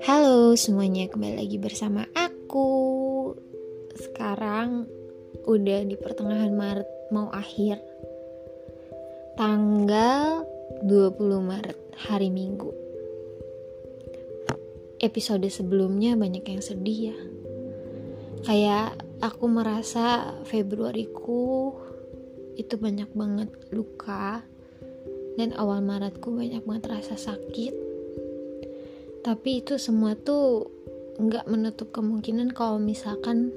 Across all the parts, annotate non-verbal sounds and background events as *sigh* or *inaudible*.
Halo semuanya, kembali lagi bersama aku. Sekarang udah di pertengahan Maret mau akhir. Tanggal 20 Maret, hari Minggu. Episode sebelumnya banyak yang sedih ya. Kayak aku merasa Februariku itu banyak banget luka Dan awal Maretku banyak banget rasa sakit. Tapi itu semua tuh nggak menutup kemungkinan kalau misalkan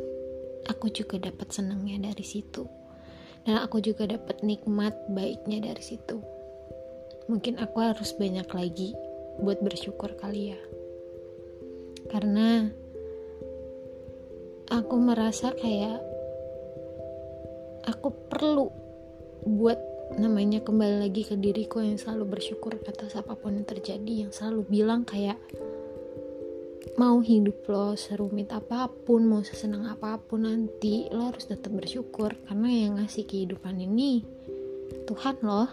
aku juga dapat senangnya dari situ. Dan aku juga dapat nikmat baiknya dari situ. Mungkin aku harus banyak lagi buat bersyukur kali ya. Karena aku merasa kayak aku perlu buat namanya kembali lagi ke diriku yang selalu bersyukur atas apa pun yang terjadi yang selalu bilang kayak mau hidup lo serumit apa pun mau sesenang apa pun nanti lo harus tetap bersyukur karena yang ngasih kehidupan ini Tuhan lo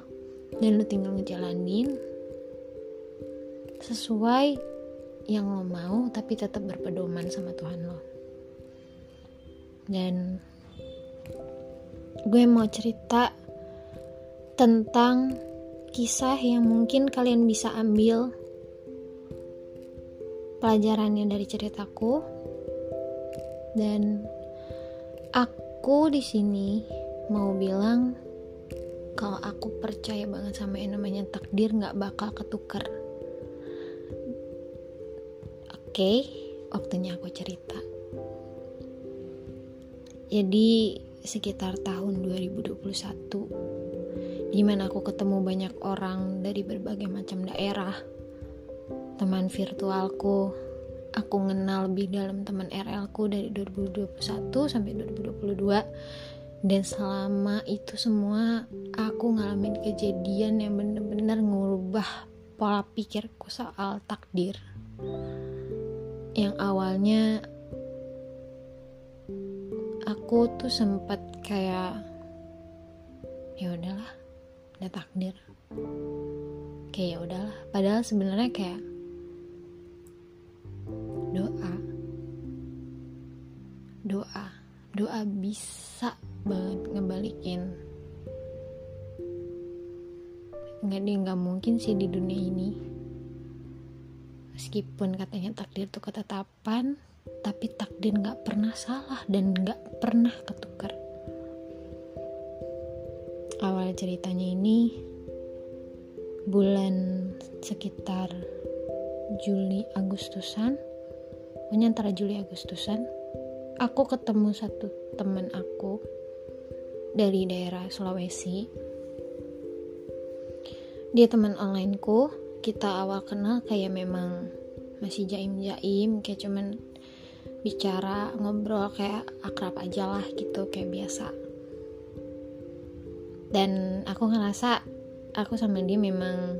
dan lo tinggal ngejalanin sesuai yang lo mau tapi tetap berpedoman sama Tuhan lo. Dan gue mau cerita tentang kisah yang mungkin kalian bisa ambil pelajarannya dari ceritaku. Dan aku di sini mau bilang kalau aku percaya banget sama yang namanya takdir nggak bakal ketuker. Oke waktunya aku cerita. Jadi sekitar tahun 2021 di mana aku ketemu banyak orang dari berbagai macam daerah? Teman virtualku. Aku kenal lebih dalam teman RL ku dari 2021 sampai 2022 dan selama itu semua aku ngalamin kejadian yang bener-bener ngubah pola pikirku soal takdir. Yang awalnya aku tuh sempat kayak ya udahlah udah takdir. Kayak ya udahlah. Padahal sebenarnya kayak doa. Doa. Doa bisa banget ngebalikin. Nggak deh nggak mungkin sih di dunia ini. Meskipun katanya takdir itu ketetapan tapi takdir nggak pernah salah dan nggak pernah ketukar awal ceritanya ini bulan sekitar Juli Agustusan pokoknya antara Juli Agustusan aku ketemu satu teman aku dari daerah Sulawesi. Dia teman onlineku kita awal kenal kayak memang masih jaim-jaim kayak cuman bicara ngobrol kayak akrab aja lah gitu kayak biasa dan aku ngerasa aku sama dia memang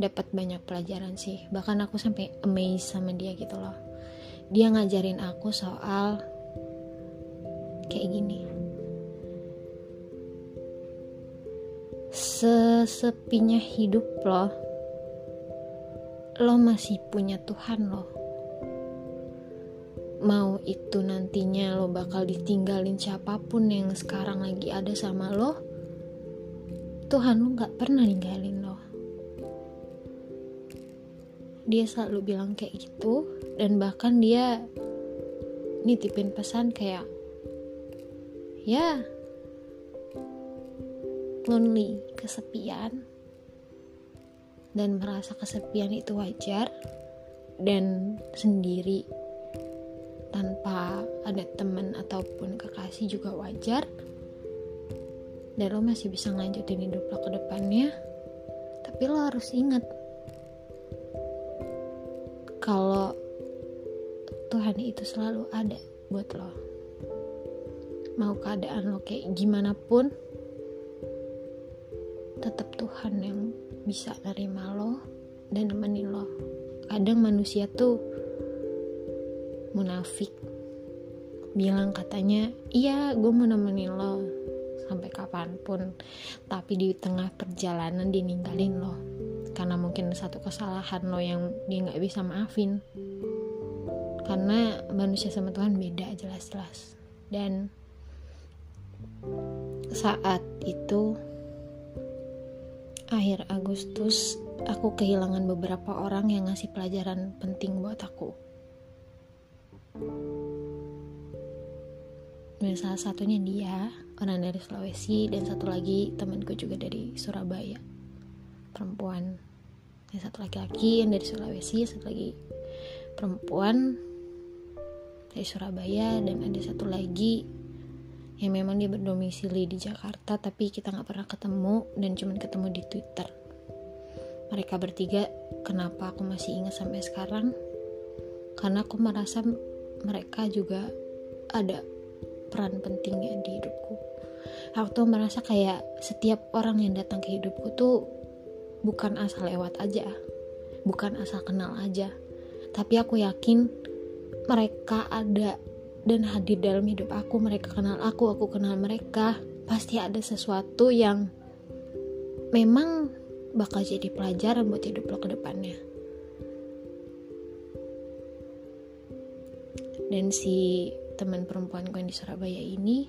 dapat banyak pelajaran sih. Bahkan aku sampai amazed sama dia gitu loh. Dia ngajarin aku soal kayak gini. Sesepinya hidup loh lo masih punya Tuhan loh. Mau itu nantinya lo bakal ditinggalin siapa pun yang sekarang lagi ada sama lo Tuhan lu gak pernah ninggalin lo dia selalu bilang kayak gitu dan bahkan dia nitipin pesan kayak ya lonely kesepian dan merasa kesepian itu wajar dan sendiri tanpa ada teman ataupun kekasih juga wajar dan lo masih bisa ngelanjutin hidup lo ke depannya. Tapi lo harus ingat kalau Tuhan itu selalu ada buat lo. Mau keadaan lo kayak gimana pun tetap Tuhan yang bisa nerima lo dan nemenin lo. Kadang manusia tuh munafik. Bilang katanya iya gue mau nemenin lo sampai kapan pun. Tapi di tengah perjalanan dia ninggalin lo. Karena mungkin satu kesalahan lo yang dia nggak bisa maafin. Karena manusia sama Tuhan beda jelas-jelas. Dan saat itu akhir Agustus aku kehilangan beberapa orang yang ngasih pelajaran penting buat aku dan salah satunya dia orang dari Sulawesi dan satu lagi temanku juga dari Surabaya. Perempuan. Yang satu laki-laki yang dari Sulawesi satu lagi perempuan dari Surabaya dan ada satu lagi yang memang dia berdomisili di Jakarta tapi kita nggak pernah ketemu dan cuman ketemu di Twitter. Mereka bertiga kenapa aku masih ingat sampai sekarang? Karena aku merasa mereka juga ada peran pentingnya di hidupku. Aku tuh merasa kayak setiap orang yang datang ke hidupku tuh bukan asal lewat aja bukan asal kenal aja. Tapi aku yakin mereka ada dan hadir dalam hidup aku mereka kenal aku aku kenal mereka. Pasti ada sesuatu yang memang bakal jadi pelajaran buat hidup lo ke depannya. Dan si teman perempuan gue di Surabaya ini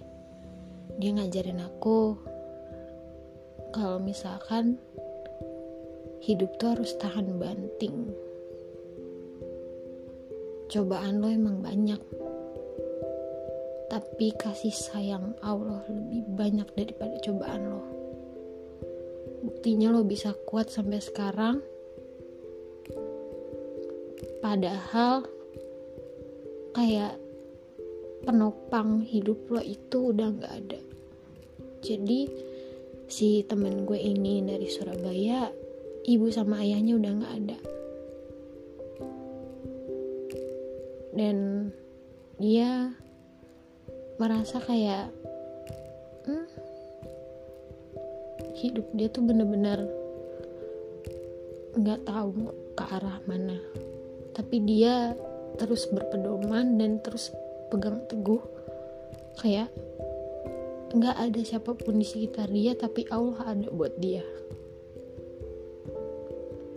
dia ngajarin aku kalau misalkan hidup tuh harus tahan banting. Cobaan lo emang banyak. Tapi kasih sayang Allah lebih banyak daripada cobaan lo. Buktinya lo bisa kuat sampai sekarang. Padahal kayak penopang hidup lo itu udah nggak ada. Jadi si temen gue ini dari Surabaya ibu sama ayahnya udah nggak ada. Dan dia merasa kayak hmm, hidup dia tuh bener-bener nggak -bener tahu ke arah mana. Tapi dia terus berpedoman dan terus pegang teguh. Kayak nggak ada siapa pun di sekitar dia tapi Allah ada buat dia.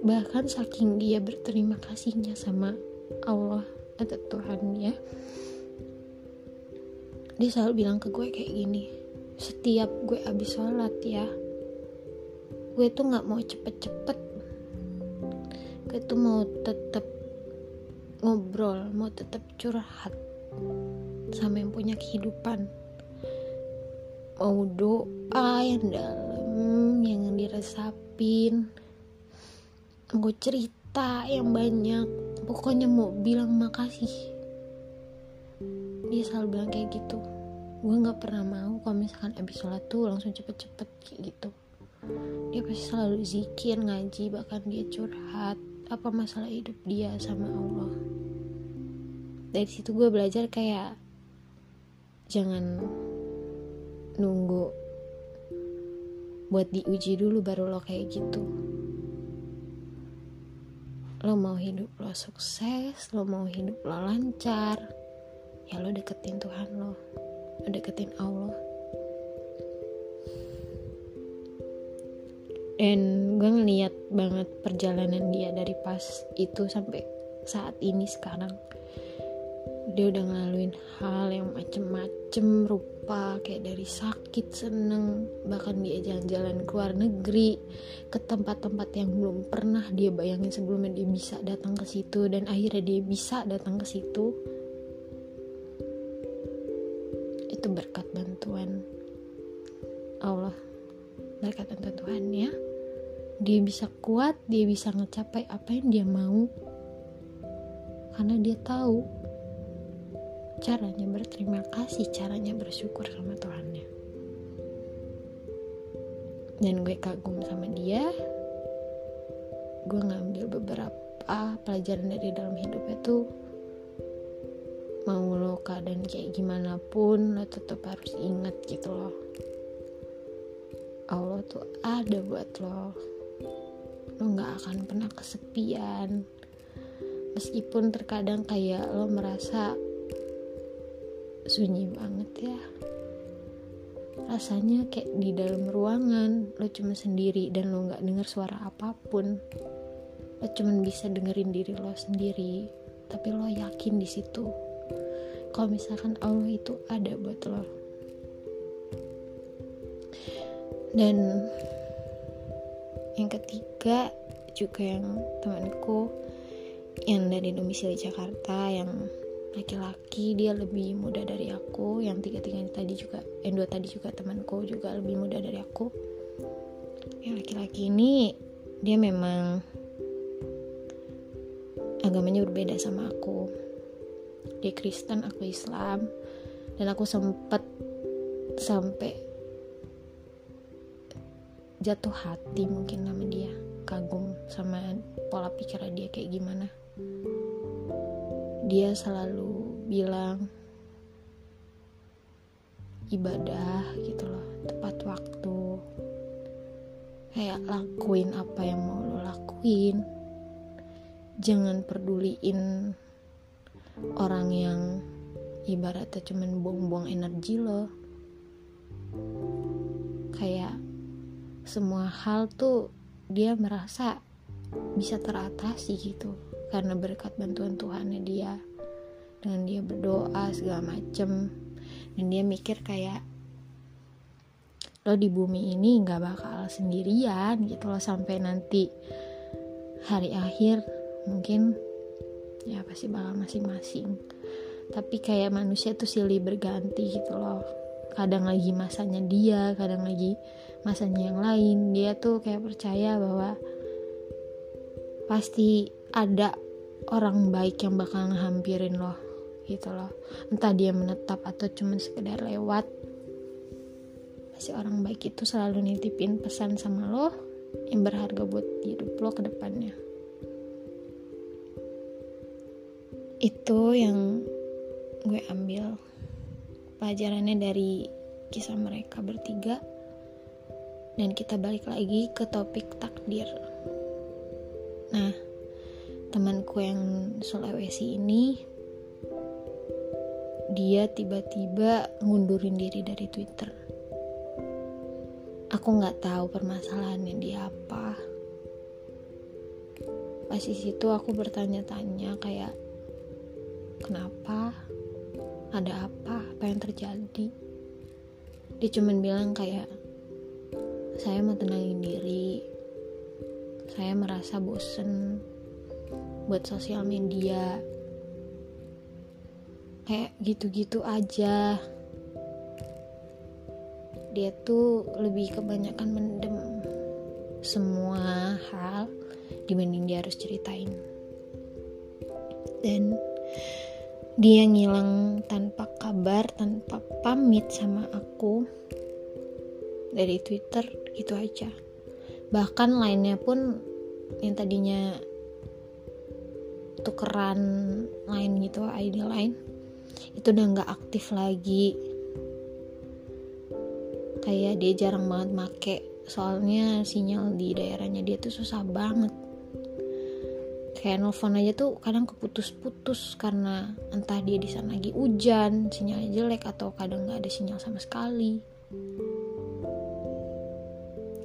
Bahkan saking dia berterima kasihnya sama Allah atau Tuhan ya dia selalu bilang ke gue kayak gini setiap gue abis sholat ya gue tuh nggak mau cepet-cepet. Gue tuh mau tetap ngobrol mau tetap curhat sama yang punya kehidupan. Mau doa yang dalam yang diresapin. Mau cerita yang banyak. Pokoknya mau bilang makasih. Dia selalu bilang kayak gitu. Gue nggak pernah mau kalau misalkan abis sholat tuh langsung cepet-cepet kayak gitu. Dia pasti selalu zikir ngaji bahkan dia curhat apa masalah hidup dia sama Allah dari situ gue belajar kayak jangan nunggu buat diuji dulu baru lo kayak gitu. Lo mau hidup lo sukses lo mau hidup lo lancar ya lo deketin Tuhan lo lo deketin Allah. Dan gue ngeliat banget perjalanan dia dari pas itu sampai saat ini sekarang dia udah ngelaluin hal yang macem-macem rupa kayak dari sakit seneng bahkan dia jalan-jalan ke luar negeri ke tempat-tempat yang belum pernah dia bayangin sebelumnya dia bisa datang ke situ dan akhirnya dia bisa datang ke situ. Itu berkat bantuan Allah. Berkat bantuan Tuhan ya. Dia bisa kuat dia bisa ngecapai apa yang dia mau. Karena dia tahu caranya berterima kasih caranya bersyukur sama Tuhannya. Dan gue kagum sama dia. Gue ngambil beberapa pelajaran dari dalam hidupnya tuh. Mau lo keadaan kayak gimana pun lo tetap harus ingat gitu loh. Allah tuh ada buat lo. Lo gak akan pernah kesepian. Meskipun terkadang kayak lo merasa sunyi banget ya. Rasanya kayak di dalam ruangan lo cuma sendiri dan lo nggak dengar suara apa pun. Lo cuma bisa dengerin diri lo sendiri tapi lo yakin di situ. Kalau misalkan Allah itu ada buat lo. Dan yang ketiga juga yang temanku yang dari domisili Jakarta yang laki-laki dia lebih muda dari aku. Yang tiga-tiga tadi juga yang dua tadi juga temanku juga lebih muda dari aku. Yang laki-laki ini dia memang agamanya berbeda sama aku. Dia Kristen aku Islam. Dan aku sempet sampai jatuh hati mungkin sama dia. Kagum sama pola pikir dia kayak gimana dia selalu bilang ibadah gitu loh tepat waktu. Kayak lakuin apa yang mau lo lakuin. Jangan peduliin orang yang ibaratnya cuman buang-buang energi lo. Kayak semua hal tuh dia merasa bisa teratasi gitu karena berkat bantuan Tuhannya dia. Dengan dia berdoa segala macem. Dan dia mikir kayak lo di bumi ini nggak bakal sendirian gitu loh sampai nanti hari akhir mungkin ya pasti bakal masing-masing. Tapi kayak manusia tuh silih berganti gitu loh. Kadang lagi masanya dia kadang lagi masanya yang lain. Dia tuh kayak percaya bahwa pasti ada orang baik yang bakal ngehampirin lo gitu loh. Entah dia menetap atau cuma sekedar lewat pasti orang baik itu selalu nitipin pesan sama lo yang berharga buat hidup lo ke depannya. Itu yang gue ambil pelajarannya dari kisah mereka bertiga. Dan kita balik lagi ke topik takdir. Nah temanku yang Sulawesi ini dia tiba-tiba ngundurin diri dari Twitter. Aku nggak tahu permasalahannya dia apa. Pas di situ aku bertanya-tanya kayak kenapa, ada apa, apa yang terjadi. Dia cuma bilang kayak saya mau tenangin diri, saya merasa bosen buat sosial media. Kayak gitu-gitu aja. Dia tuh lebih kebanyakan mendem semua hal dibanding dia harus ceritain. Dan dia ngilang tanpa kabar tanpa pamit sama aku dari Twitter gitu aja. Bahkan lainnya pun yang tadinya tukeran lain gitu ID lain itu udah nggak aktif lagi. Kayak dia jarang banget make soalnya sinyal di daerahnya dia tuh susah banget. Kayak nelfon aja tuh kadang keputus-putus karena entah dia di sana lagi hujan sinyalnya jelek atau kadang nggak ada sinyal sama sekali.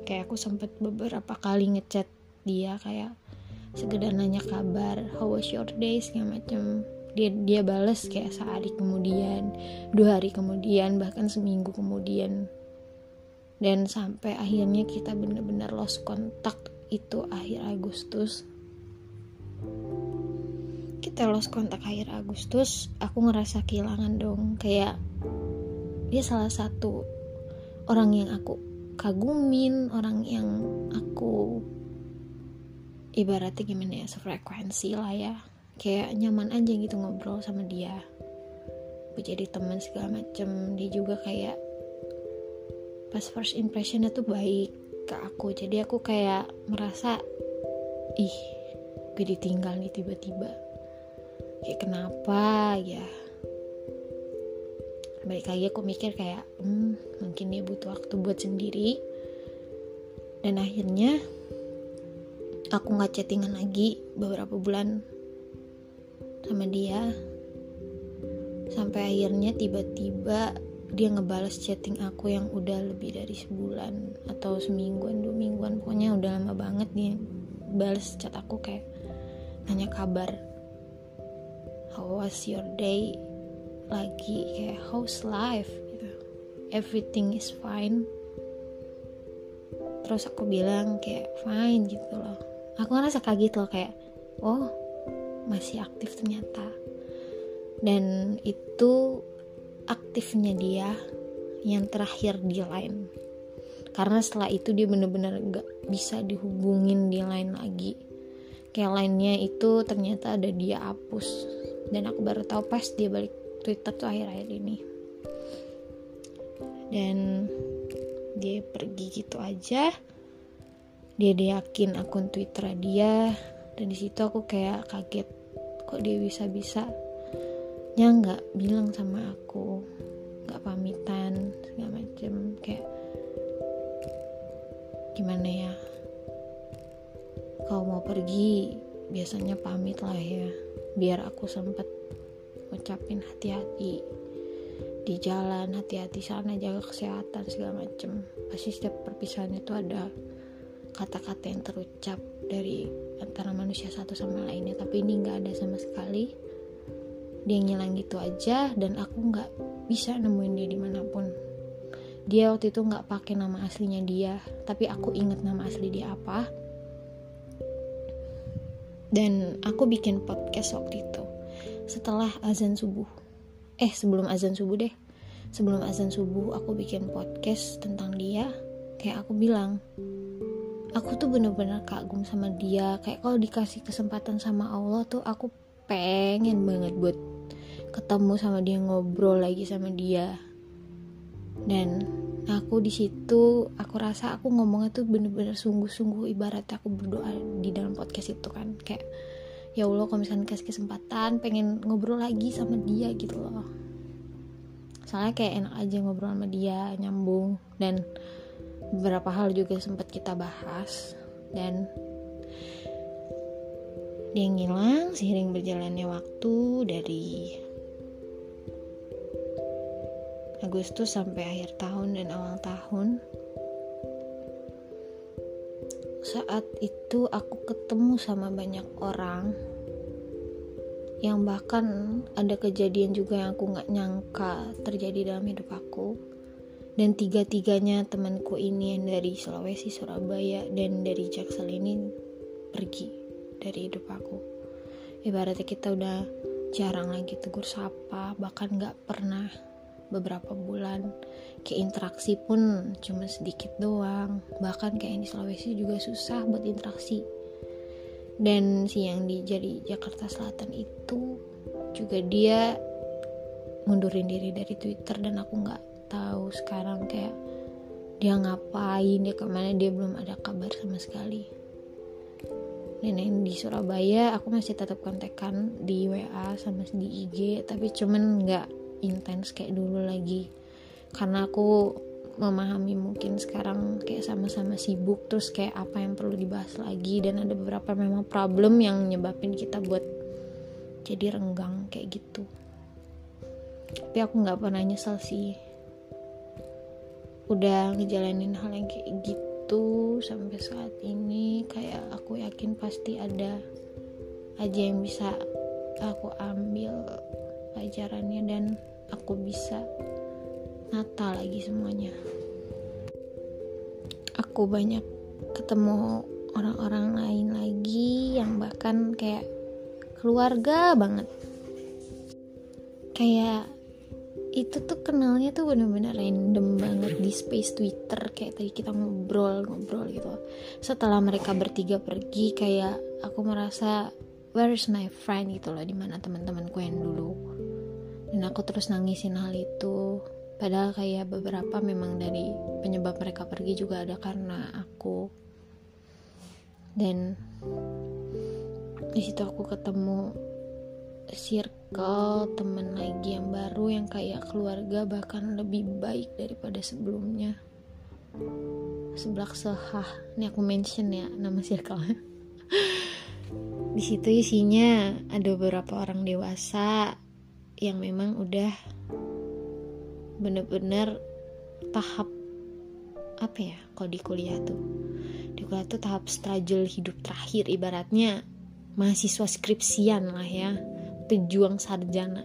Kayak aku sempet beberapa kali ngechat dia kayak sekedar nanya kabar how was your day? segala macam dia dia balas kayak sehari kemudian dua hari kemudian bahkan seminggu kemudian. Dan sampai akhirnya kita benar-benar lost kontak itu akhir Agustus. Kita lost kontak akhir Agustus aku ngerasa kehilangan dong. Kayak dia salah satu orang yang aku kagumin orang yang aku ibaratnya gimana ya sefrekuensi lah ya. Kayak nyaman aja gitu ngobrol sama dia. Gue jadi teman segala macem. Dia juga kayak pas first impressionnya tuh baik ke aku. Jadi aku kayak merasa ih gue ditinggal nih tiba-tiba. Kayak kenapa ya? Balik lagi aku mikir kayak hmm, mungkin dia butuh waktu buat sendiri. Dan akhirnya aku nggak chattingan lagi beberapa bulan sama dia. Sampai akhirnya tiba-tiba dia ngebales chatting aku yang udah lebih dari sebulan atau semingguan dua mingguan. Pokoknya udah lama banget dia balas chat aku kayak nanya kabar. How was your day? Lagi kayak how's life? Gitu. everything is fine. Terus aku bilang kayak fine gitu loh aku ngerasa kaget loh kayak oh masih aktif ternyata. Dan itu aktifnya dia yang terakhir di line. Karena setelah itu dia bener-bener gak bisa dihubungin di line lagi. Kayak lainnya itu ternyata ada dia hapus. Dan aku baru tahu pas dia balik Twitter tuh akhir-akhir ini. Dan dia pergi gitu aja dia yakin akun Twitter dia. Dan di situ aku kayak kaget kok dia bisa-bisa nya nggak bilang sama aku nggak pamitan segala macem. Kayak gimana ya? Kau mau pergi biasanya pamit lah ya. Biar aku sempet ngucapin hati-hati di jalan hati-hati sana jaga kesehatan segala macem. Pasti setiap perpisahan itu ada kata-kata yang terucap dari antara manusia satu sama lainnya. Tapi ini nggak ada sama sekali. Dia ngilang gitu aja dan aku nggak bisa nemuin dia di mana pun. Dia waktu itu nggak pakai nama aslinya dia tapi aku inget nama asli dia apa. Dan aku bikin podcast waktu itu setelah azan subuh. Eh sebelum azan subuh deh. Sebelum azan subuh aku bikin podcast tentang dia. Kayak aku bilang aku tuh bener-bener kagum sama dia. Kayak kalau dikasih kesempatan sama Allah tuh aku pengen banget buat ketemu sama dia ngobrol lagi sama dia. Dan aku di situ aku rasa aku ngomongnya tuh bener-bener sungguh-sungguh ibarat aku berdoa di dalam podcast itu kan. Kayak ya Allah kalau misalnya kasih kesempatan pengen ngobrol lagi sama dia gitu loh. Soalnya kayak enak aja ngobrol sama dia nyambung. Dan beberapa hal juga sempat kita bahas. Dan dia ngilang seiring berjalannya waktu dari Agustus sampai akhir tahun dan awal tahun. Saat itu aku ketemu sama banyak orang yang bahkan ada kejadian juga yang aku nggak nyangka terjadi dalam hidup aku dan tiga-tiganya temanku ini yang dari Sulawesi, Surabaya, dan dari Jaksel ini pergi dari hidup aku. Ibaratnya kita udah jarang lagi tegur sapa bahkan gak pernah beberapa bulan. Kayak interaksi pun cuma sedikit doang. Bahkan kayak di Sulawesi juga susah buat interaksi. Dan si yang di jadi Jakarta Selatan itu juga dia mundurin diri dari Twitter dan aku nggak tahu sekarang kayak dia ngapain dia ke mana dia belum ada kabar sama sekali. Nenek di Surabaya aku masih tetap kontekan di WA sama di IG tapi cuman nggak intens kayak dulu lagi. Karena aku memahami mungkin sekarang kayak sama-sama sibuk terus kayak apa yang perlu dibahas lagi dan ada beberapa memang problem yang nyebabin kita buat jadi renggang kayak gitu. Tapi aku nggak pernah nyesel sih udah ngejalanin hal yang kayak gitu itu sampai saat ini kayak aku yakin pasti ada aja yang bisa aku ambil pelajarannya dan aku bisa nata lagi semuanya. Aku banyak ketemu orang-orang lain lagi yang bahkan kayak keluarga banget. Kayak itu tuh kenalnya tuh bener-bener random banget di space Twitter. Kayak tadi kita ngobrol-ngobrol gitu. Setelah mereka bertiga pergi kayak aku merasa where's my friend? gitu loh di mana teman-temanku yang dulu. Dan aku terus nangisin hal itu. Padahal kayak beberapa memang dari penyebab mereka pergi juga ada karena aku. Dan di situ aku ketemu circle temen lagi yang baru yang kayak keluarga bahkan lebih baik daripada sebelumnya. Sebelah sehah. Ini aku mention ya nama circle. *laughs* Di situ isinya ada beberapa orang dewasa yang memang udah bener-bener tahap apa ya kalau di kuliah tuh. Di kuliah tuh tahap struggle hidup terakhir ibaratnya mahasiswa skripsian lah ya pejuang sarjana.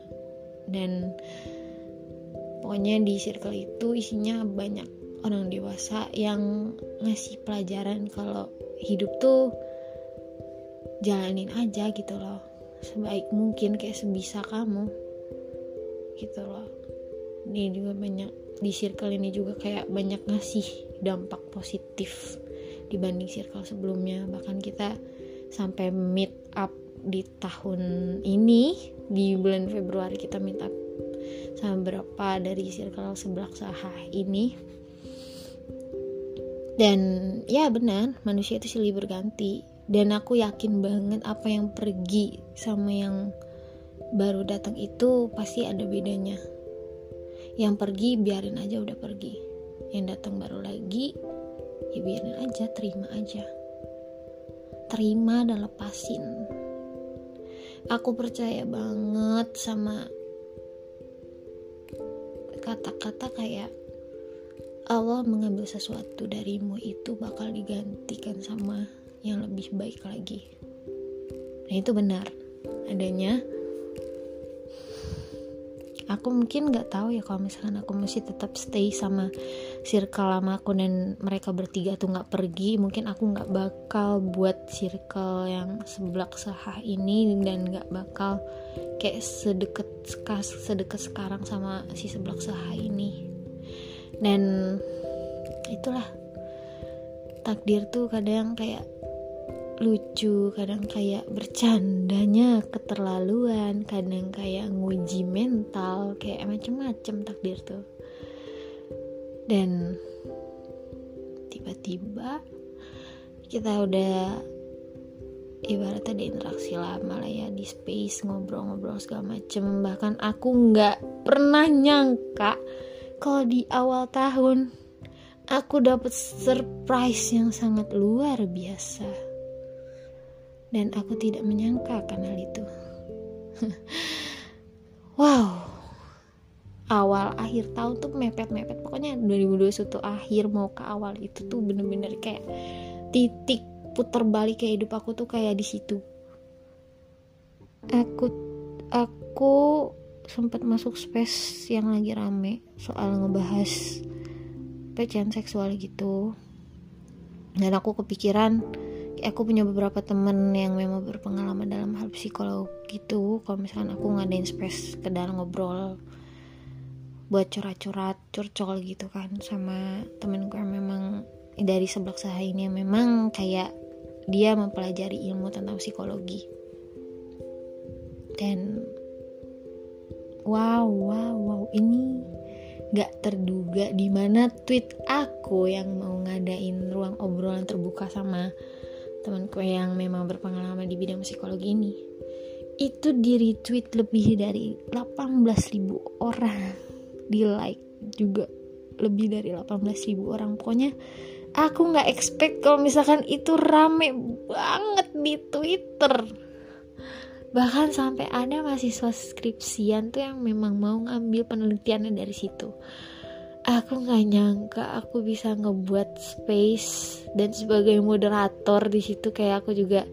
Dan pokoknya di circle itu isinya banyak orang dewasa yang ngasih pelajaran kalau hidup tuh jalanin aja gitu loh. Sebaik mungkin kayak sebisa kamu gitu loh. Ini juga banyak di circle ini juga kayak banyak ngasih dampak positif dibanding circle sebelumnya. Bahkan kita sampai meet up di tahun ini di bulan Februari kita up sama berapa dari circle sebelah saha ini. Dan ya benar manusia itu silih berganti. Dan aku yakin banget apa yang pergi sama yang baru datang itu pasti ada bedanya. Yang pergi biarin aja udah pergi. Yang datang baru lagi ya biarin aja terima aja. Terima dan lepasin aku percaya banget sama kata-kata kayak Allah mengambil sesuatu darimu itu bakal digantikan sama yang lebih baik lagi. Nah itu benar adanya. Aku mungkin nggak tahu ya kalau misalkan aku masih tetap stay sama circle lama aku dan mereka bertiga tuh nggak pergi, mungkin aku nggak bakal buat circle yang seblak sahah ini dan nggak bakal kayak sedekat sedekat sekarang sama si seblak sahah ini. Dan itulah takdir tuh kadang kayak lucu kadang kayak bercandanya keterlaluan kadang kayak nguji mental kayak macem-macem takdir tuh. Dan tiba-tiba kita udah ibaratnya di interaksi lama lah ya di space ngobrol-ngobrol segala macem. Bahkan aku nggak pernah nyangka kalau di awal tahun aku dapat surprise yang sangat luar biasa dan aku tidak menyangka akan hal itu. *laughs* Wow. Awal akhir tahun tuh mepet-mepet. Pokoknya 2021 akhir mau ke awal itu tuh bener-bener kayak titik putar balik kayak hidup aku tuh kayak di situ. Aku aku sempat masuk space yang lagi rame soal ngebahas pelecehan seksual gitu. Dan aku kepikiran aku punya beberapa temen yang memang berpengalaman dalam hal psikolog gitu. Kalau misalkan aku ngadain space dalam ngobrol buat curhat-curhat curcol gitu kan sama temen gue yang memang dari sebelah saha ini yang memang kayak dia mempelajari ilmu tentang psikologi. Dan wow wow wow ini gak terduga di mana tweet aku yang mau ngadain ruang obrolan terbuka sama temanku yang memang berpengalaman di bidang psikologi ini. Itu di retweet lebih dari 18.000 orang. Di like juga lebih dari 18.000 orang. Pokoknya aku nggak expect kalau misalkan itu rame banget di twitter. Bahkan sampai ada mahasiswa skripsian tuh yang memang mau ngambil penelitiannya dari situ aku nggak nyangka aku bisa ngebuat space dan sebagai moderator di situ kayak aku juga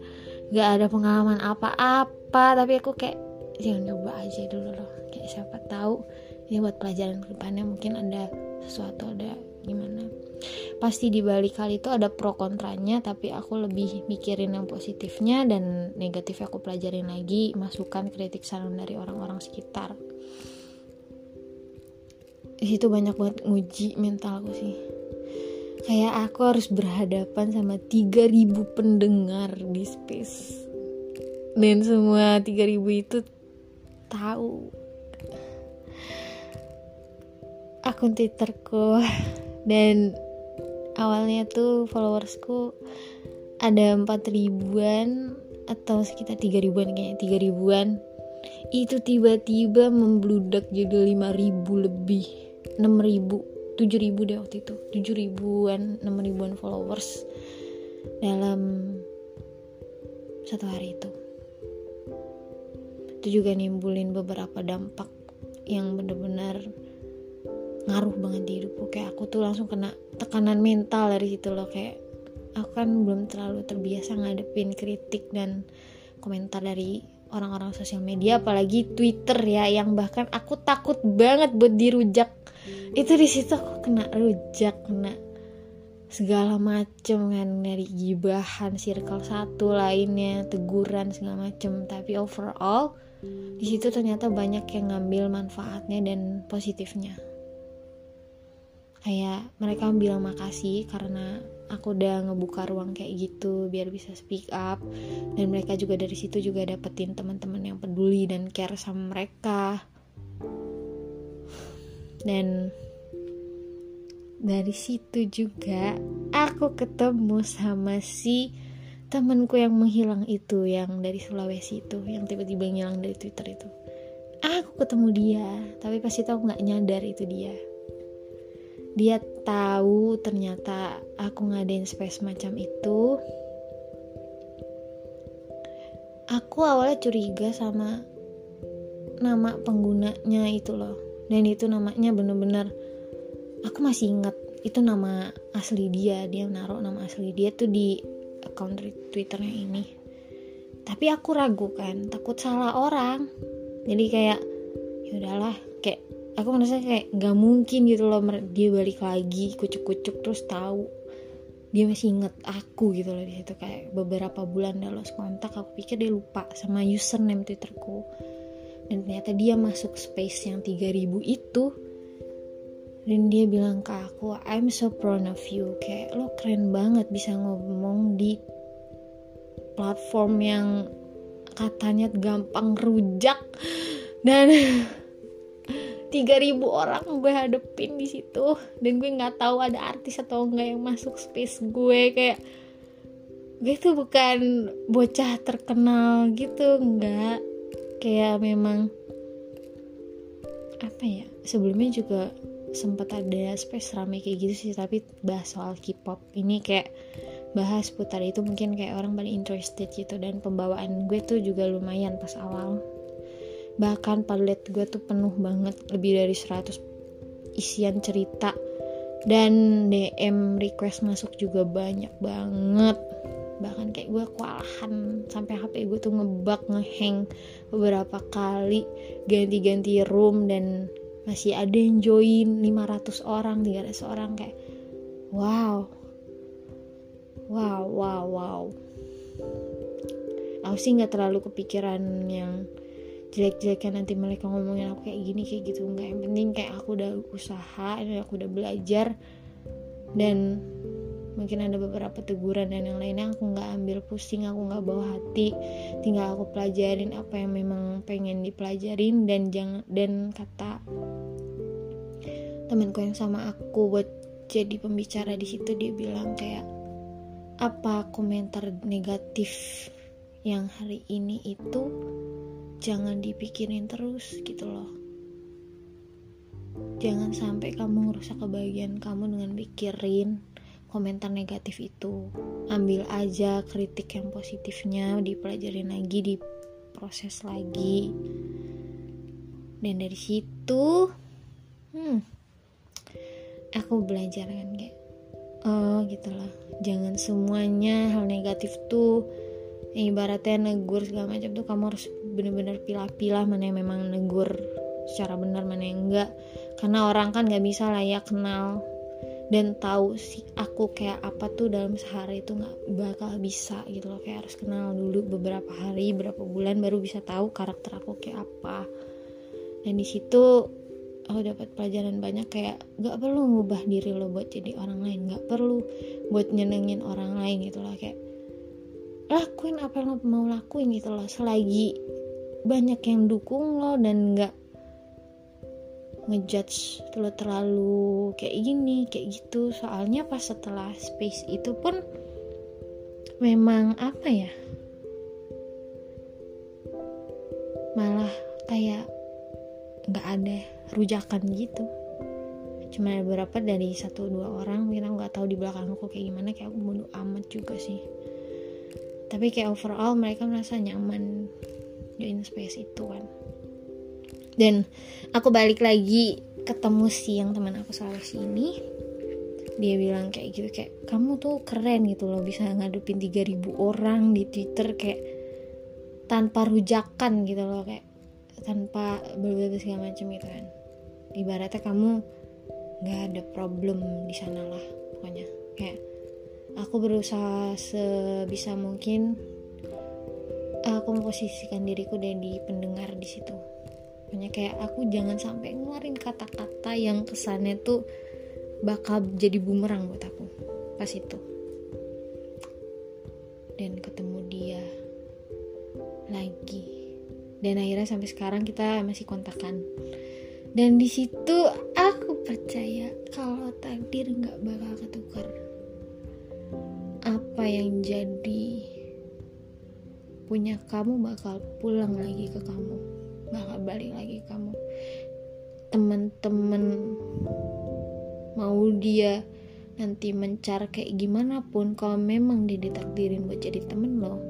nggak ada pengalaman apa-apa. Tapi aku kayak jangan coba aja dulu loh. Kayak siapa tahu ini buat pelajaran ke depannya mungkin ada sesuatu ada gimana. Pasti di balik hal itu ada pro kontranya tapi aku lebih mikirin yang positifnya dan negatif aku pelajarin lagi masukan kritik saran dari orang-orang sekitar di situ banyak banget nguji mentalku sih. Kayak aku harus berhadapan sama 3000 pendengar di space. Dan semua 3000 itu tahu. Akun twitterku. Dan awalnya tuh followersku ada empat ribuan atau sekitar tiga ribuan kayaknya tiga ribuan. Itu tiba-tiba membludak jadi lima ribu lebih enam ribu tujuh ribu deh waktu itu. Tujuh ribuan enam ribuan followers dalam satu hari itu. Itu juga nimbulin beberapa dampak yang benar-benar ngaruh banget di hidupku kayak aku tuh langsung kena tekanan mental dari situ loh. Kayak aku kan belum terlalu terbiasa ngadepin kritik dan komentar dari orang-orang sosial media apalagi Twitter ya yang bahkan aku takut banget buat dirujak itu di situ aku kena rujak kena segala macem kan. Dari gibahan circle satu lainnya teguran segala macem. Tapi overall di situ ternyata banyak yang ngambil manfaatnya dan positifnya. Kayak mereka bilang makasih karena aku udah ngebuka ruang kayak gitu biar bisa speak up. Dan mereka juga dari situ juga dapetin teman-teman yang peduli dan care sama mereka dan dari situ juga aku ketemu sama si temanku yang menghilang itu yang dari Sulawesi itu yang tiba-tiba ngilang dari Twitter itu. Aku ketemu dia tapi pasti tahu nggak nyadar itu dia. Dia tahu ternyata aku ngadain space macam itu. Aku awalnya curiga sama nama penggunanya itu loh dan itu namanya bener-bener aku masih inget itu nama asli dia dia naruh nama asli dia tuh di account twitternya ini. Tapi aku ragu kan takut salah orang. Jadi kayak ya udahlah kayak aku merasa kayak nggak mungkin gitu loh dia balik lagi kucuk-kucuk terus tahu. Dia masih inget aku gitu loh di situ kayak beberapa bulan dah lost kontak aku pikir dia lupa sama username twitterku dan ternyata dia masuk space yang 3000 itu. Dan dia bilang ke aku I'm so proud of you. Kayak lo keren banget bisa ngomong di platform yang katanya gampang rujak. Dan *laughs* 3000 orang gue hadepin di situ. Dan gue nggak tahu ada artis atau enggak yang masuk space gue. Kayak gue tuh bukan bocah terkenal gitu enggak kayak memang apa ya sebelumnya juga sempat ada space rame kayak gitu sih tapi bahas soal K-pop. Ini kayak bahas putar itu mungkin kayak orang paling interested gitu dan pembawaan gue tuh juga lumayan pas awal. Bahkan palet gue tuh penuh banget lebih dari 100 isian cerita. Dan DM request masuk juga banyak banget bahkan kayak gue kewalahan sampai HP gue tuh ngebug ngehang beberapa kali. Ganti-ganti room dan masih ada yang join 500 orang 300 orang. Kayak wow. Wow wow wow. Aku sih nggak terlalu kepikiran yang jelek-jeleknya nanti mereka ngomongin aku kayak gini kayak gitu. Nggak yang penting kayak aku udah usaha dan aku udah belajar. Dan mungkin ada beberapa teguran dan yang lainnya aku nggak ambil pusing aku nggak bawa hati. Tinggal aku pelajarin apa yang memang pengen dipelajarin dan jangan dan kata temanku yang sama aku buat jadi pembicara di situ dia bilang kayak apa komentar negatif yang hari ini itu jangan dipikirin terus gitu loh. Jangan sampai kamu ngerusak kebahagiaan kamu dengan mikirin komentar negatif itu ambil aja kritik yang positifnya dipelajarin lagi diproses lagi. Dan dari situ hmm, aku belajar kan kayak oh gitu loh jangan semuanya hal negatif tuh ibaratnya negur segala macam tuh kamu harus bener-bener pilah-pilah mana yang memang negur secara benar mana yang enggak. Karena orang kan nggak bisa lah ya kenal dan tahu si aku kayak apa tuh dalam sehari itu nggak bakal bisa gitu loh. Kayak harus kenal dulu beberapa hari beberapa bulan baru bisa tahu karakter aku kayak apa. Dan di situ aku dapat pelajaran banyak kayak nggak perlu ngubah diri lo buat jadi orang lain nggak perlu buat nyenengin orang lain gitu loh. Kayak lakuin apa yang lo mau lakuin gitu loh. Selagi banyak yang dukung lo dan nggak ngejudge lo terlalu kayak gini kayak gitu. Soalnya pas setelah space itu pun memang apa ya? Malah kayak nggak ada rujakan gitu. Cuma beberapa dari satu dua orang aku nggak tahu di belakang aku kayak gimana kayak aku bodo amat juga sih. Tapi kayak overall mereka merasa nyaman join space itu kan dan aku balik lagi ketemu si yang teman aku Sulawesi ini. Dia bilang kayak gitu kayak kamu tuh keren gitu loh bisa ngadepin 3000 orang di Twitter kayak tanpa rujakan gitu loh kayak tanpa berbeda segala macam gitu kan. Ibaratnya kamu nggak ada problem di sana lah pokoknya. Kayak aku berusaha sebisa mungkin aku memposisikan diriku dan di pendengar di situ pokoknya kayak aku jangan sampai ngeluarin kata-kata yang kesannya tuh bakal jadi bumerang buat aku pas itu. Dan ketemu dia lagi. Dan akhirnya sampai sekarang kita masih kontakan. Dan di situ aku percaya kalau takdir nggak bakal ketukar. Apa yang jadi punya kamu bakal pulang lagi ke kamu bakal balik lagi kamu. Teman-teman mau dia nanti mencar kayak gimana pun kalau memang dia ditakdirin buat jadi temen lo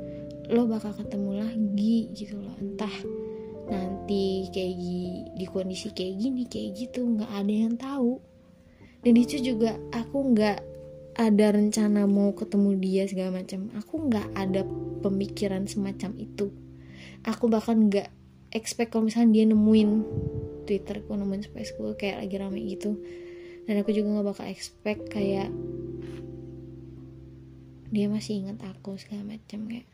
lo bakal ketemu lagi gitu loh. Entah nanti kayak di kondisi kayak gini kayak gitu nggak ada yang tahu. Dan itu juga aku nggak ada rencana mau ketemu dia segala macam. Aku nggak ada pemikiran semacam itu. Aku bahkan nggak expect kalau misalnya dia nemuin Twitter aku nemuin spaceku kayak lagi rame gitu. Dan aku juga nggak bakal expect kayak dia masih ingat aku segala macam kayak.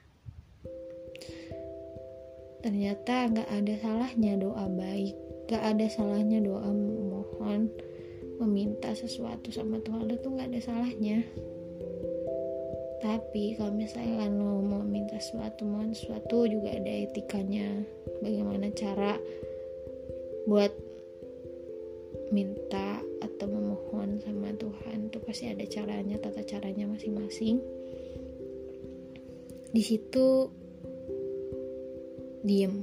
Ternyata nggak ada salahnya doa baik nggak ada salahnya doa mohon meminta sesuatu sama Tuhan. Itu nggak ada salahnya tapi kalau misalnya lo mau minta sesuatu mohon sesuatu juga ada etikanya. Bagaimana cara buat minta atau memohon sama Tuhan. Tuh pasti ada caranya tata caranya masing-masing. Di situ diem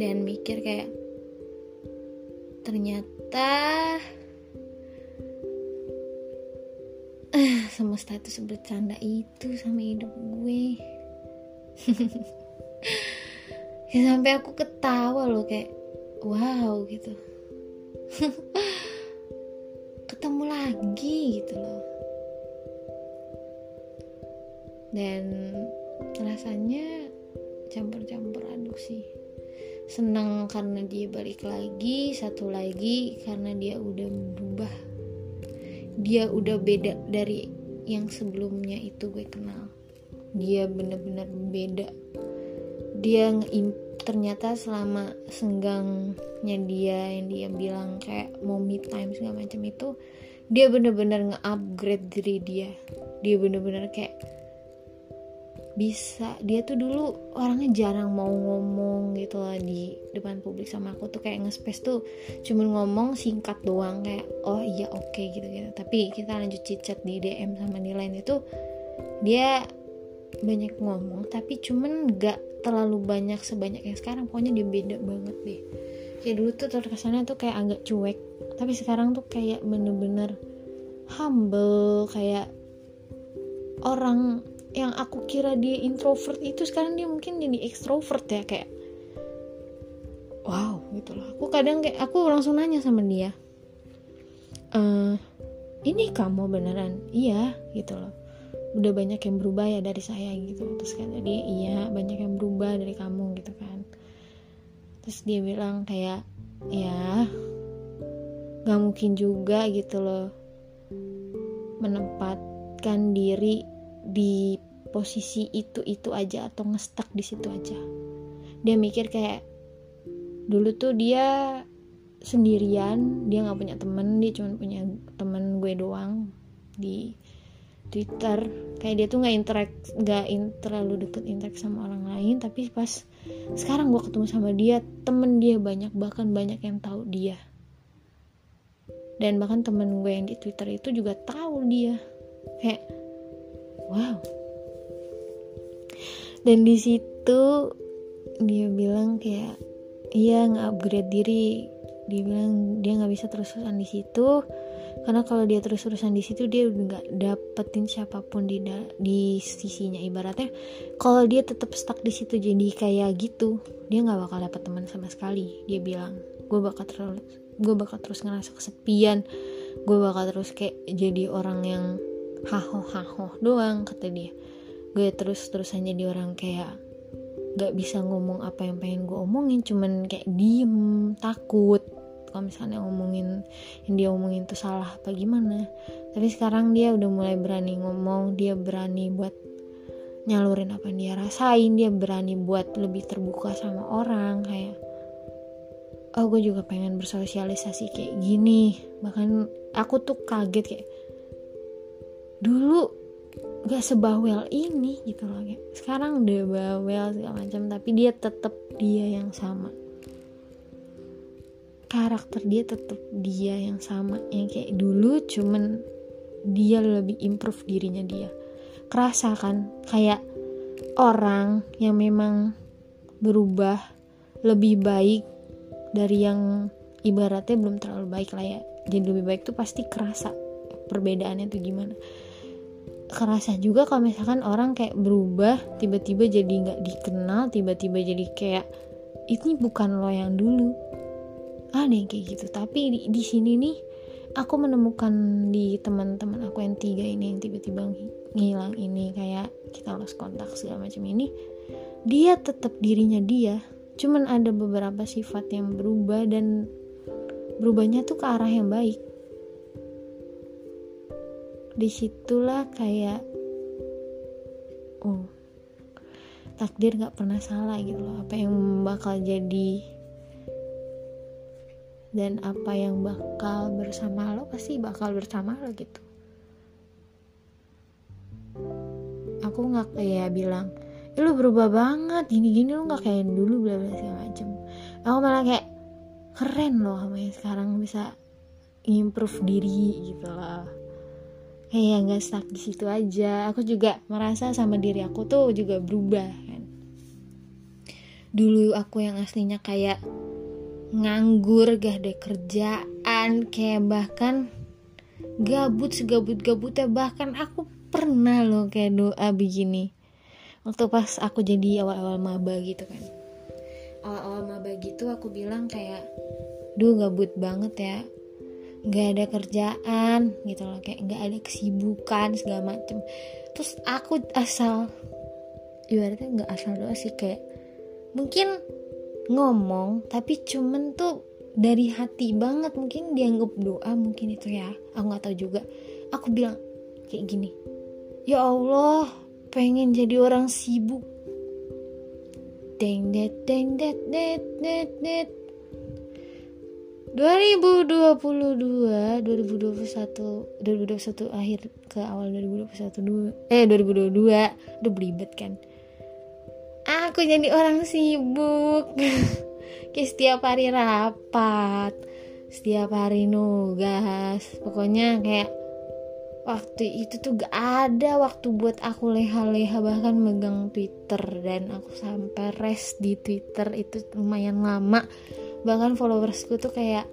dan mikir kayak ternyata semesta itu sebercanda itu sama hidup gue. *laughs* Ya sampai aku ketawa loh kayak wow gitu. *laughs* Ketemu lagi gitu loh. Dan rasanya campur-campur aduk sih. Senang karena dia balik lagi satu lagi karena dia udah berubah. Dia udah beda dari yang sebelumnya itu gue kenal. Dia bener-bener beda. Dia ternyata selama senggangnya dia yang dia bilang kayak mau me time segala macam itu dia bener-bener nge-upgrade diri dia. Dia bener-bener kayak bisa. Dia tuh dulu orangnya jarang mau ngomong gitu lah di depan publik sama aku tuh. Kayak nge-space tuh cuman ngomong singkat doang kayak oh iya oke okay, gitu gitu tapi kita lanjut chat di DM sama di lain itu dia banyak ngomong tapi cuman gak terlalu banyak sebanyak yang sekarang. Pokoknya dia beda banget deh. Kayak dulu tuh terkesannya tuh kayak agak cuek tapi sekarang tuh kayak bener-bener humble kayak orang yang aku kira dia introvert itu sekarang dia mungkin jadi extrovert ya kayak wow gitu loh. Aku kadang kayak aku langsung nanya sama dia e, ini kamu beneran? Iya gitu loh. Udah banyak yang berubah ya dari saya gitu. Terus kata dia iya banyak yang berubah dari kamu gitu kan. Terus dia bilang kayak ya nggak mungkin juga gitu loh menempatkan diri di posisi itu itu aja atau ngestak di situ aja. Dia mikir kayak dulu tuh dia sendirian dia nggak punya temen dia cuma punya temen gue doang di Twitter. Kayak dia tuh nggak interak nggak terlalu deket interak sama orang lain tapi pas sekarang gue ketemu sama dia temen dia banyak bahkan banyak yang tahu dia. Dan bahkan temen gue yang di Twitter itu juga tahu dia. Kayak wow dan di situ dia bilang kayak iya nge-upgrade diri. Dia bilang dia nggak bisa terus-terusan di situ. Karena kalau dia terus-terusan di situ dia nggak dapetin siapa pun di di sisinya. Ibaratnya kalau dia tetap stuck di situ jadi kayak gitu dia nggak bakal dapet teman sama sekali dia bilang. Gue bakal terlalu gue bakal terus ngerasa kesepian. Gue bakal terus kayak jadi orang yang haho haho doang kata dia gue terus terusan jadi orang kayak gak bisa ngomong apa yang pengen gue omongin cuman kayak diem takut. Kalau misalnya ngomongin yang dia omongin itu salah apa gimana. Tapi sekarang dia udah mulai berani ngomong dia berani buat nyalurin apa yang dia rasain dia berani buat lebih terbuka sama orang kayak oh gue juga pengen bersosialisasi kayak gini. Bahkan aku tuh kaget kayak dulu gak sebawel ini gitu loh sekarang udah bawel segala macam tapi dia tetap dia yang sama. Karakter dia tetap dia yang sama yang kayak dulu cuman dia lebih improve dirinya dia. Kerasa kan kayak orang yang memang berubah lebih baik dari yang ibaratnya belum terlalu baik lah ya. Jadi lebih baik tuh pasti kerasa perbedaannya tuh gimana kerasa juga kalau misalkan orang kayak berubah tiba-tiba jadi nggak dikenal tiba-tiba jadi kayak ini bukan lo yang dulu. Ada yang kayak gitu. Tapi di, di sini nih aku menemukan di teman-teman aku yang tiga ini yang tiba-tiba ngilang ini kayak kita lost kontak segala macam ini dia tetap dirinya dia. Cuman ada beberapa sifat yang berubah dan berubahnya tuh ke arah yang baik di situlah kayak oh takdir gak pernah salah gitu loh. Apa yang bakal jadi dan apa yang bakal bersama lo pasti bakal bersama lo gitu. Aku nggak kayak bilang eh, lu berubah banget gini-gini lu nggak kayak dulu bla bla segala macem. Aku malah kayak keren loh sama yang sekarang bisa improve diri gitu loh kayak nggak stuck di situ aja. Aku juga merasa sama diri aku tuh juga berubah kan. Dulu aku yang aslinya kayak nganggur gak ada kerjaan kayak bahkan gabut segabut gabutnya bahkan aku pernah loh kayak doa begini. Waktu pas aku jadi awal-awal maba gitu kan. Awal-awal maba gitu aku bilang kayak duh gabut banget ya nggak ada kerjaan gitu loh kayak nggak ada kesibukan segala macem. Terus aku asal ibaratnya nggak asal doa sih kayak mungkin ngomong tapi cuman tuh dari hati banget. Mungkin dianggap doa mungkin itu ya aku nggak tahu juga. Aku bilang kayak gini ya Allah pengen jadi orang sibuk. Deng det deng det det det 2022 2021 2021 akhir ke awal 2021 eh 2022 udah belibet kan? Aku jadi orang sibuk. *laughs* Kayak setiap hari rapat setiap hari nugas. Pokoknya kayak waktu itu tuh gak ada waktu buat aku leha-leha bahkan megang Twitter. Dan aku sampai rest di Twitter itu lumayan lama bahkan followersku tuh kayak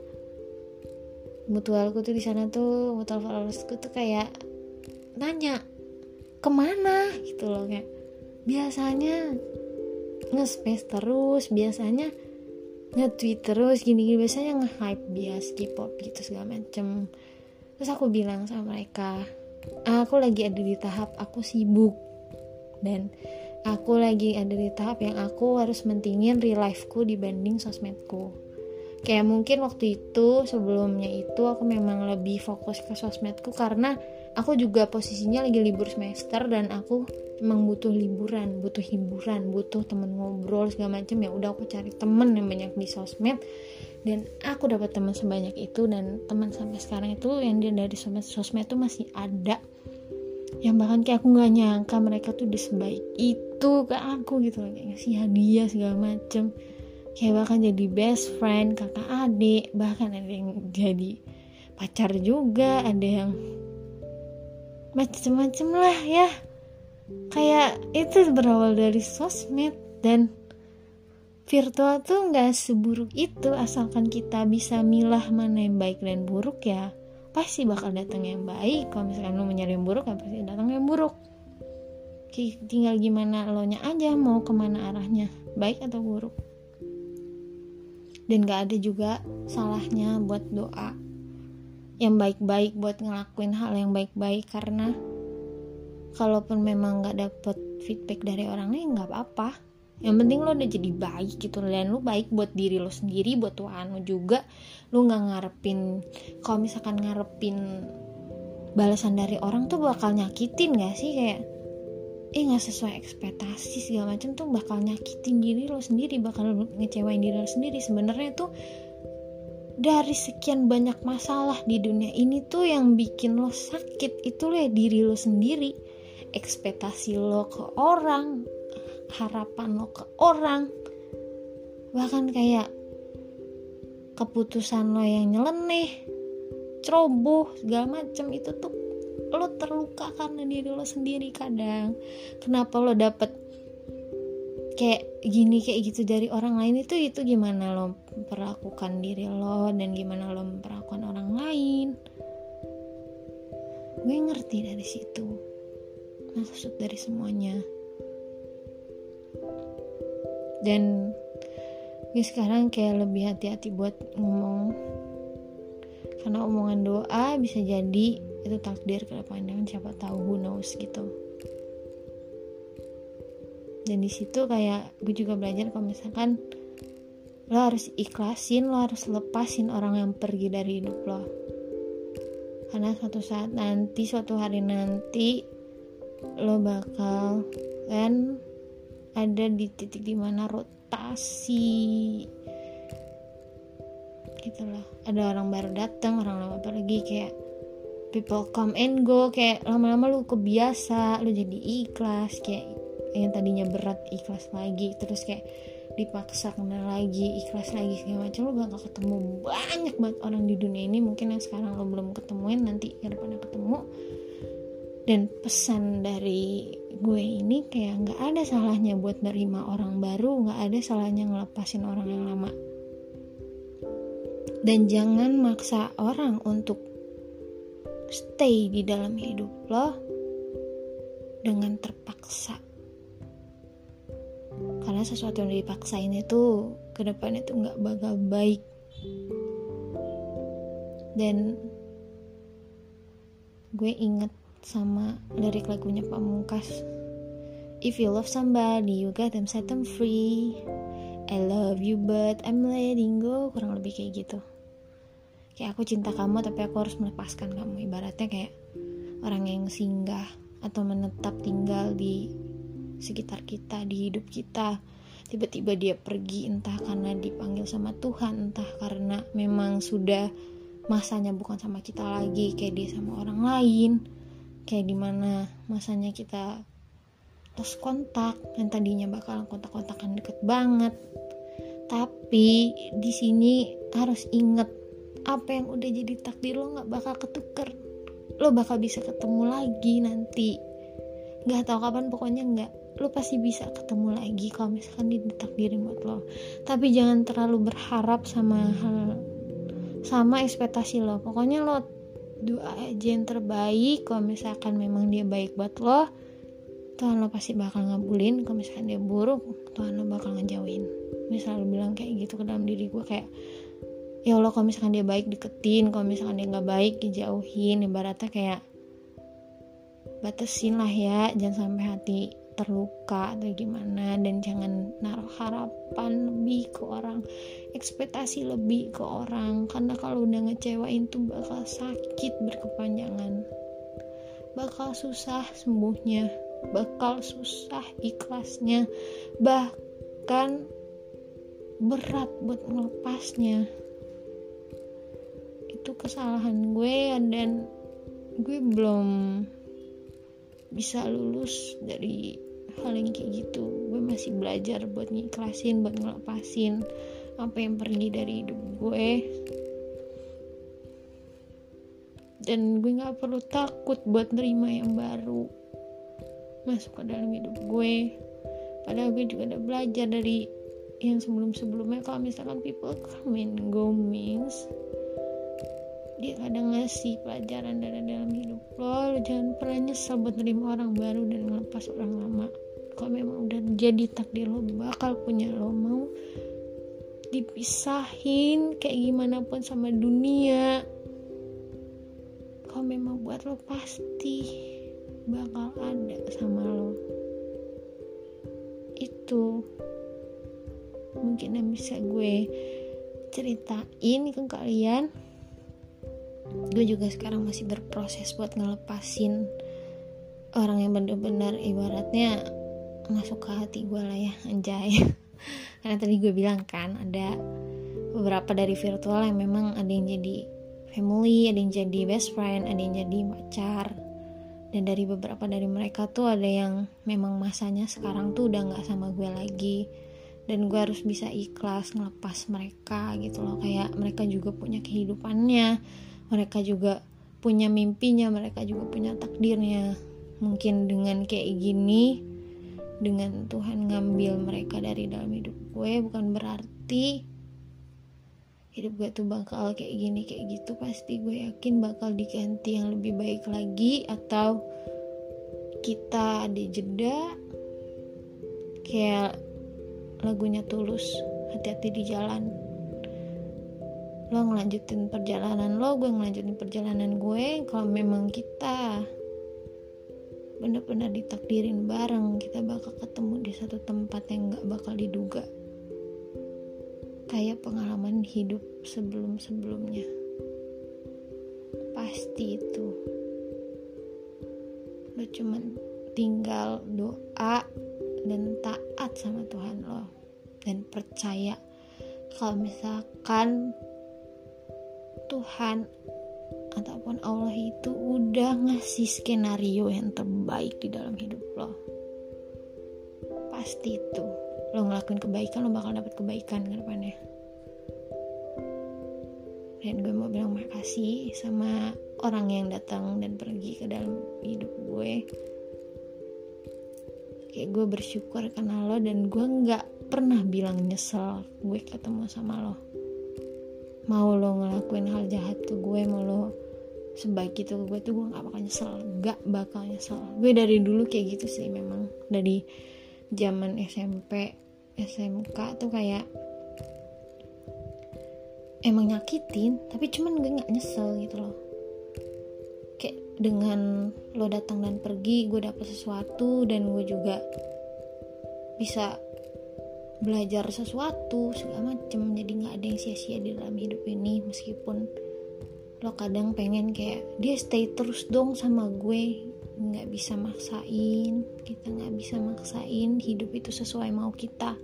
mutualku tuh di sana tuh mutual followersku tuh kayak nanya ke mana? Gitu loh kayak biasanya nge-space terus biasanya nge-tweet terus gini-gini biasanya nge-hype bias K-pop gitu segala macem. Terus aku bilang sama mereka aku lagi ada di tahap aku sibuk dan aku lagi ada di tahap yang aku harus mentingin real lifeku dibanding sosmedku. Kayak mungkin waktu itu sebelumnya itu aku memang lebih fokus ke sosmedku karena aku juga posisinya lagi libur semester dan aku emang butuh liburan butuh hiburan butuh temen ngobrol segala macam ya udah aku cari temen yang banyak di sosmed. Dan aku dapat teman sebanyak itu dan teman sampai sekarang itu yang dia dari sosmed sosmed itu masih ada yang bahkan kayak aku nggak nyangka mereka tuh disebaik itu ke aku gitu kayak ngasih hadiah segala macem. Kayak bahkan jadi best friend kakak adik bahkan ada yang jadi pacar juga ada yang macem-macem lah ya. Kayak itu berawal dari sosmed dan virtual tuh nggak seburuk itu asalkan kita bisa milah mana yang baik dan buruk ya pasti bakal datang yang baik? Kalau misalkan lo mencari yang buruk ya pasti datang yang buruk. Tinggal gimana lo nya aja mau ke mana arahnya baik atau buruk. Dan gak ada juga salahnya buat doa yang baik-baik buat ngelakuin hal yang baik-baik. Karena kalaupun memang gak dapet feedback dari orang lain nggak apa-apa yang penting lo udah jadi baik gitu dan lo baik buat diri lo sendiri buat Tuhan lo juga. Lo nggak ngarepin kalau misalkan ngarepin balasan dari orang tuh bakal nyakitin gak sih? Kayak eh nggak sesuai ekspektasi segala macam tuh bakal nyakitin diri lo sendiri. Bakal ngecewain diri lo sendiri. Sebenarnya tuh dari sekian banyak masalah di dunia ini tuh yang bikin lo sakit itu ya diri lo sendiri. Ekspektasi lo ke orang harapan lo ke orang bahkan kayak keputusan lo yang nyeleneh ceroboh segala macam itu tuh lo terluka karena diri lo sendiri kadang. Kenapa lo dapet kayak gini kayak gitu dari orang lain? Itu itu gimana lo perlakukan diri lo dan gimana lo memperlakukan orang lain? Gue ngerti dari situ. Maksud dari semuanya dan gue sekarang kayak lebih hati-hati buat ngomong. Karena omongan doa bisa jadi itu takdir ke depannya siapa tahu who knows gitu. Dan di situ kayak gue juga belajar kalau misalkan lo harus ikhlasin lo harus lepasin orang yang pergi dari hidup lo. Karena suatu saat nanti suatu hari nanti lo bakal kan ada di titik di mana rotasi. Gitulah. Ada orang baru datang orang lama pergi kayak people come and go kayak lama-lama lu kebiasa lu jadi ikhlas kayak yang tadinya berat ikhlas lagi terus kayak dipaksa kena lagi ikhlas lagi segala macam. Lo bakal ketemu banyak banget orang di dunia ini. Mungkin yang sekarang lo belum ketemuin nanti ke depannya ketemu dan pesan dari gue ini kayak nggak ada salahnya buat nerima orang baru nggak ada salahnya ngelepasin orang yang lama. Dan jangan maksa orang untuk stay di dalam hidup lo dengan terpaksa. Karena sesuatu yang dipaksain itu ke depan itu nggak bakal baik. Dan gue inget sama lirik lagunya Pamungkas If you love somebody, you got them set them free. I love you but I'm letting go. Kurang lebih kayak gitu. Kayak aku cinta kamu tapi aku harus melepaskan kamu. Ibaratnya kayak orang yang singgah atau menetap tinggal di sekitar kita, di hidup kita. Tiba-tiba dia pergi entah karena dipanggil sama Tuhan, entah karena memang sudah masanya bukan sama kita lagi, kayak dia sama orang lain kayak di mana masanya kita lost kontak yang tadinya bakal kontak-kontakan deket banget. Tapi di sini harus inget apa yang udah jadi takdir lo nggak bakal ketuker. Lo bakal bisa ketemu lagi nanti. Nggak tahu kapan pokoknya nggak lo pasti bisa ketemu lagi kalau misalkan ditakdirin buat lo. Tapi jangan terlalu berharap sama hal sama ekspektasi lo. Pokoknya lo doa aja yang terbaik. Kalau misalkan memang dia baik buat lo Tuhan lo pasti bakal ngabulin. Kalau misalkan dia buruk Tuhan lo bakal ngejauhin. Gue selalu bilang kayak gitu ke dalam diri gue kayak ya Allah kalau misalkan dia baik deketin. Kalau misalkan dia nggak baik dijauhin. Ibaratnya kayak batasin lah ya jangan sampai hati terluka atau gimana dan jangan naruh harapan lebih ke orang ekspektasi lebih ke orang karena kalau udah ngecewain tuh bakal sakit berkepanjangan. Bakal susah sembuhnya bakal susah ikhlasnya bahkan berat buat melepasnya itu kesalahan gue dan gue belum bisa lulus dari hal yang kayak gitu. Gue masih belajar buat ngiklasin buat ngelepasin apa yang pergi dari hidup gue. Dan gue nggak perlu takut buat nerima yang baru masuk ke dalam hidup gue. Padahal gue juga udah belajar dari yang sebelum-sebelumnya. Kalau misalkan people come and go means dia kadang ngasih pelajaran dari dalam hidup lo, lo jangan pernah nyesel buat nerima orang baru dan ngelepas orang lama kalau memang udah jadi takdir lo bakal punya lo. Mau dipisahin kayak gimana pun sama dunia. Kalau memang buat lo pasti bakal ada sama lo. Itu mungkin yang bisa gue ceritain ke kalian. Gue juga sekarang masih berproses buat ngelepasin orang yang bener-bener ibaratnya masuk ke hati gue lah ya anjay. *laughs* Karena tadi gue bilang kan ada beberapa dari virtual yang memang ada yang jadi family ada yang jadi best friend ada yang jadi pacar. Dan dari beberapa dari mereka tuh ada yang memang masanya sekarang tuh udah nggak sama gue lagi. Dan gue harus bisa ikhlas ngelepas mereka gitu loh. Kayak mereka juga punya kehidupannya mereka juga punya mimpinya mereka juga punya takdirnya. Mungkin dengan kayak gini dengan Tuhan ngambil mereka dari dalam hidup gue bukan berarti hidup gue tuh bakal kayak gini kayak gitu. Pasti gue yakin bakal diganti yang lebih baik lagi atau kita ada jeda kayak lagunya tulus hati-hati di jalan. Lo ngelanjutin perjalanan lo gue ngelanjutin perjalanan gue kalau memang kita benar-benar ditakdirin bareng. Kita bakal ketemu di satu tempat yang gak bakal diduga. Kayak pengalaman hidup sebelum-sebelumnya. Pasti itu. Lo cuman tinggal doa dan taat sama Tuhan lo. Dan percaya kalau misalkan Tuhan ataupun Allah itu udah ngasih skenario yang terbaik di dalam hidup lo. Pasti itu. Lo ngelakuin kebaikan lo bakal dapet kebaikan ke depannya. Dan gue mau bilang makasih sama orang yang datang dan pergi ke dalam hidup gue. Kayak gue bersyukur karena lo dan gue nggak pernah bilang nyesel gue ketemu sama lo. Mau lo ngelakuin hal jahat ke gue mau lo sebaik itu gue tuh gue nggak bakal nyesel gak bakal nyesel. Gue dari dulu kayak gitu sih memang. Dari zaman SMP SMK tuh kayak emang nyakitin tapi cuman gue nggak nyesel gitu loh. Kayak dengan lo datang dan pergi gue dapet sesuatu dan gue juga bisa belajar sesuatu segala macem. Jadi nggak ada yang sia-sia di dalam hidup ini meskipun lo kadang pengen kayak dia stay terus dong sama gue. Nggak bisa maksain kita nggak bisa maksain hidup itu sesuai mau kita.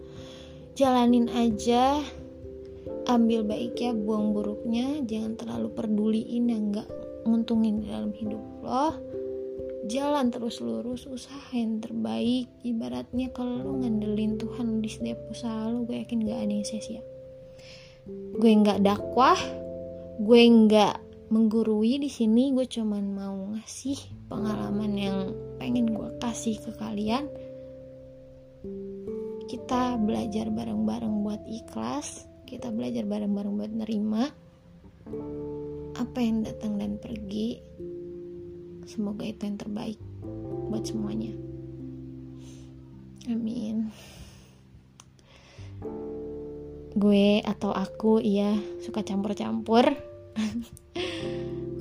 Jalanin aja ambil baiknya buang buruknya. Jangan terlalu peduliin yang nggak nguntungin dalam hidup lo. Jalan terus lurus usaha yang terbaik. Ibaratnya kalau lo ngandelin Tuhan di setiap usaha lo gue yakin gak ada yang sia-sia. Gue nggak dakwah gue nggak menggurui di sini gue cuman mau ngasih pengalaman yang pengen gue kasih ke kalian. Kita belajar bareng-bareng buat ikhlas kita belajar bareng-bareng buat nerima apa yang datang dan pergi. Semoga itu yang terbaik buat semuanya. Amin. Gue atau aku iya suka campur-campur *laughs*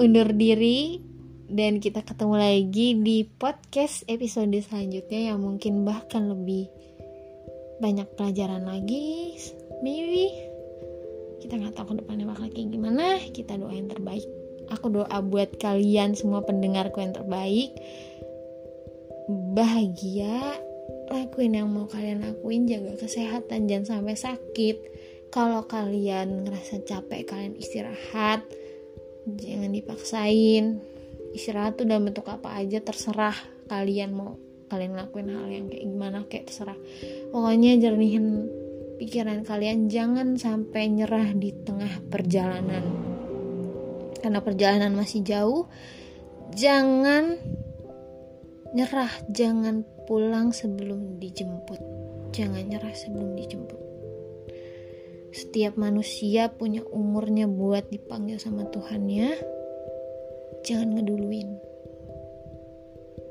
undur diri dan kita ketemu lagi di podcast episode selanjutnya yang mungkin bahkan lebih banyak pelajaran lagi. Maybe kita nggak tahu ke depannya bakal kayak gimana. Kita doa yang terbaik. Aku doa buat kalian semua pendengarku yang terbaik. Bahagia. Lakuin yang mau kalian lakuin. Jaga kesehatan. Jangan sampai sakit. Kalau kalian ngerasa capek kalian istirahat jangan dipaksain. Istirahat tuh dalam bentuk apa aja terserah kalian mau kalian ngelakuin hal yang kayak gimana kayak terserah. Pokoknya jernihin pikiran kalian jangan sampai nyerah di tengah perjalanan. Karena perjalanan masih jauh jangan nyerah jangan pulang sebelum dijemput. Jangan nyerah sebelum dijemput setiap manusia punya umurnya buat dipanggil sama Tuhannya. Jangan ngeduluin.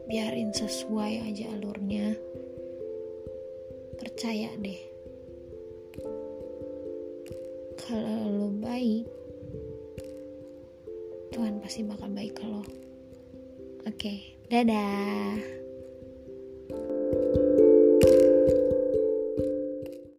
Biarin sesuai aja alurnya. Percaya deh. Kalau lo baik Tuhan pasti bakal baik ke lo. Oke dadah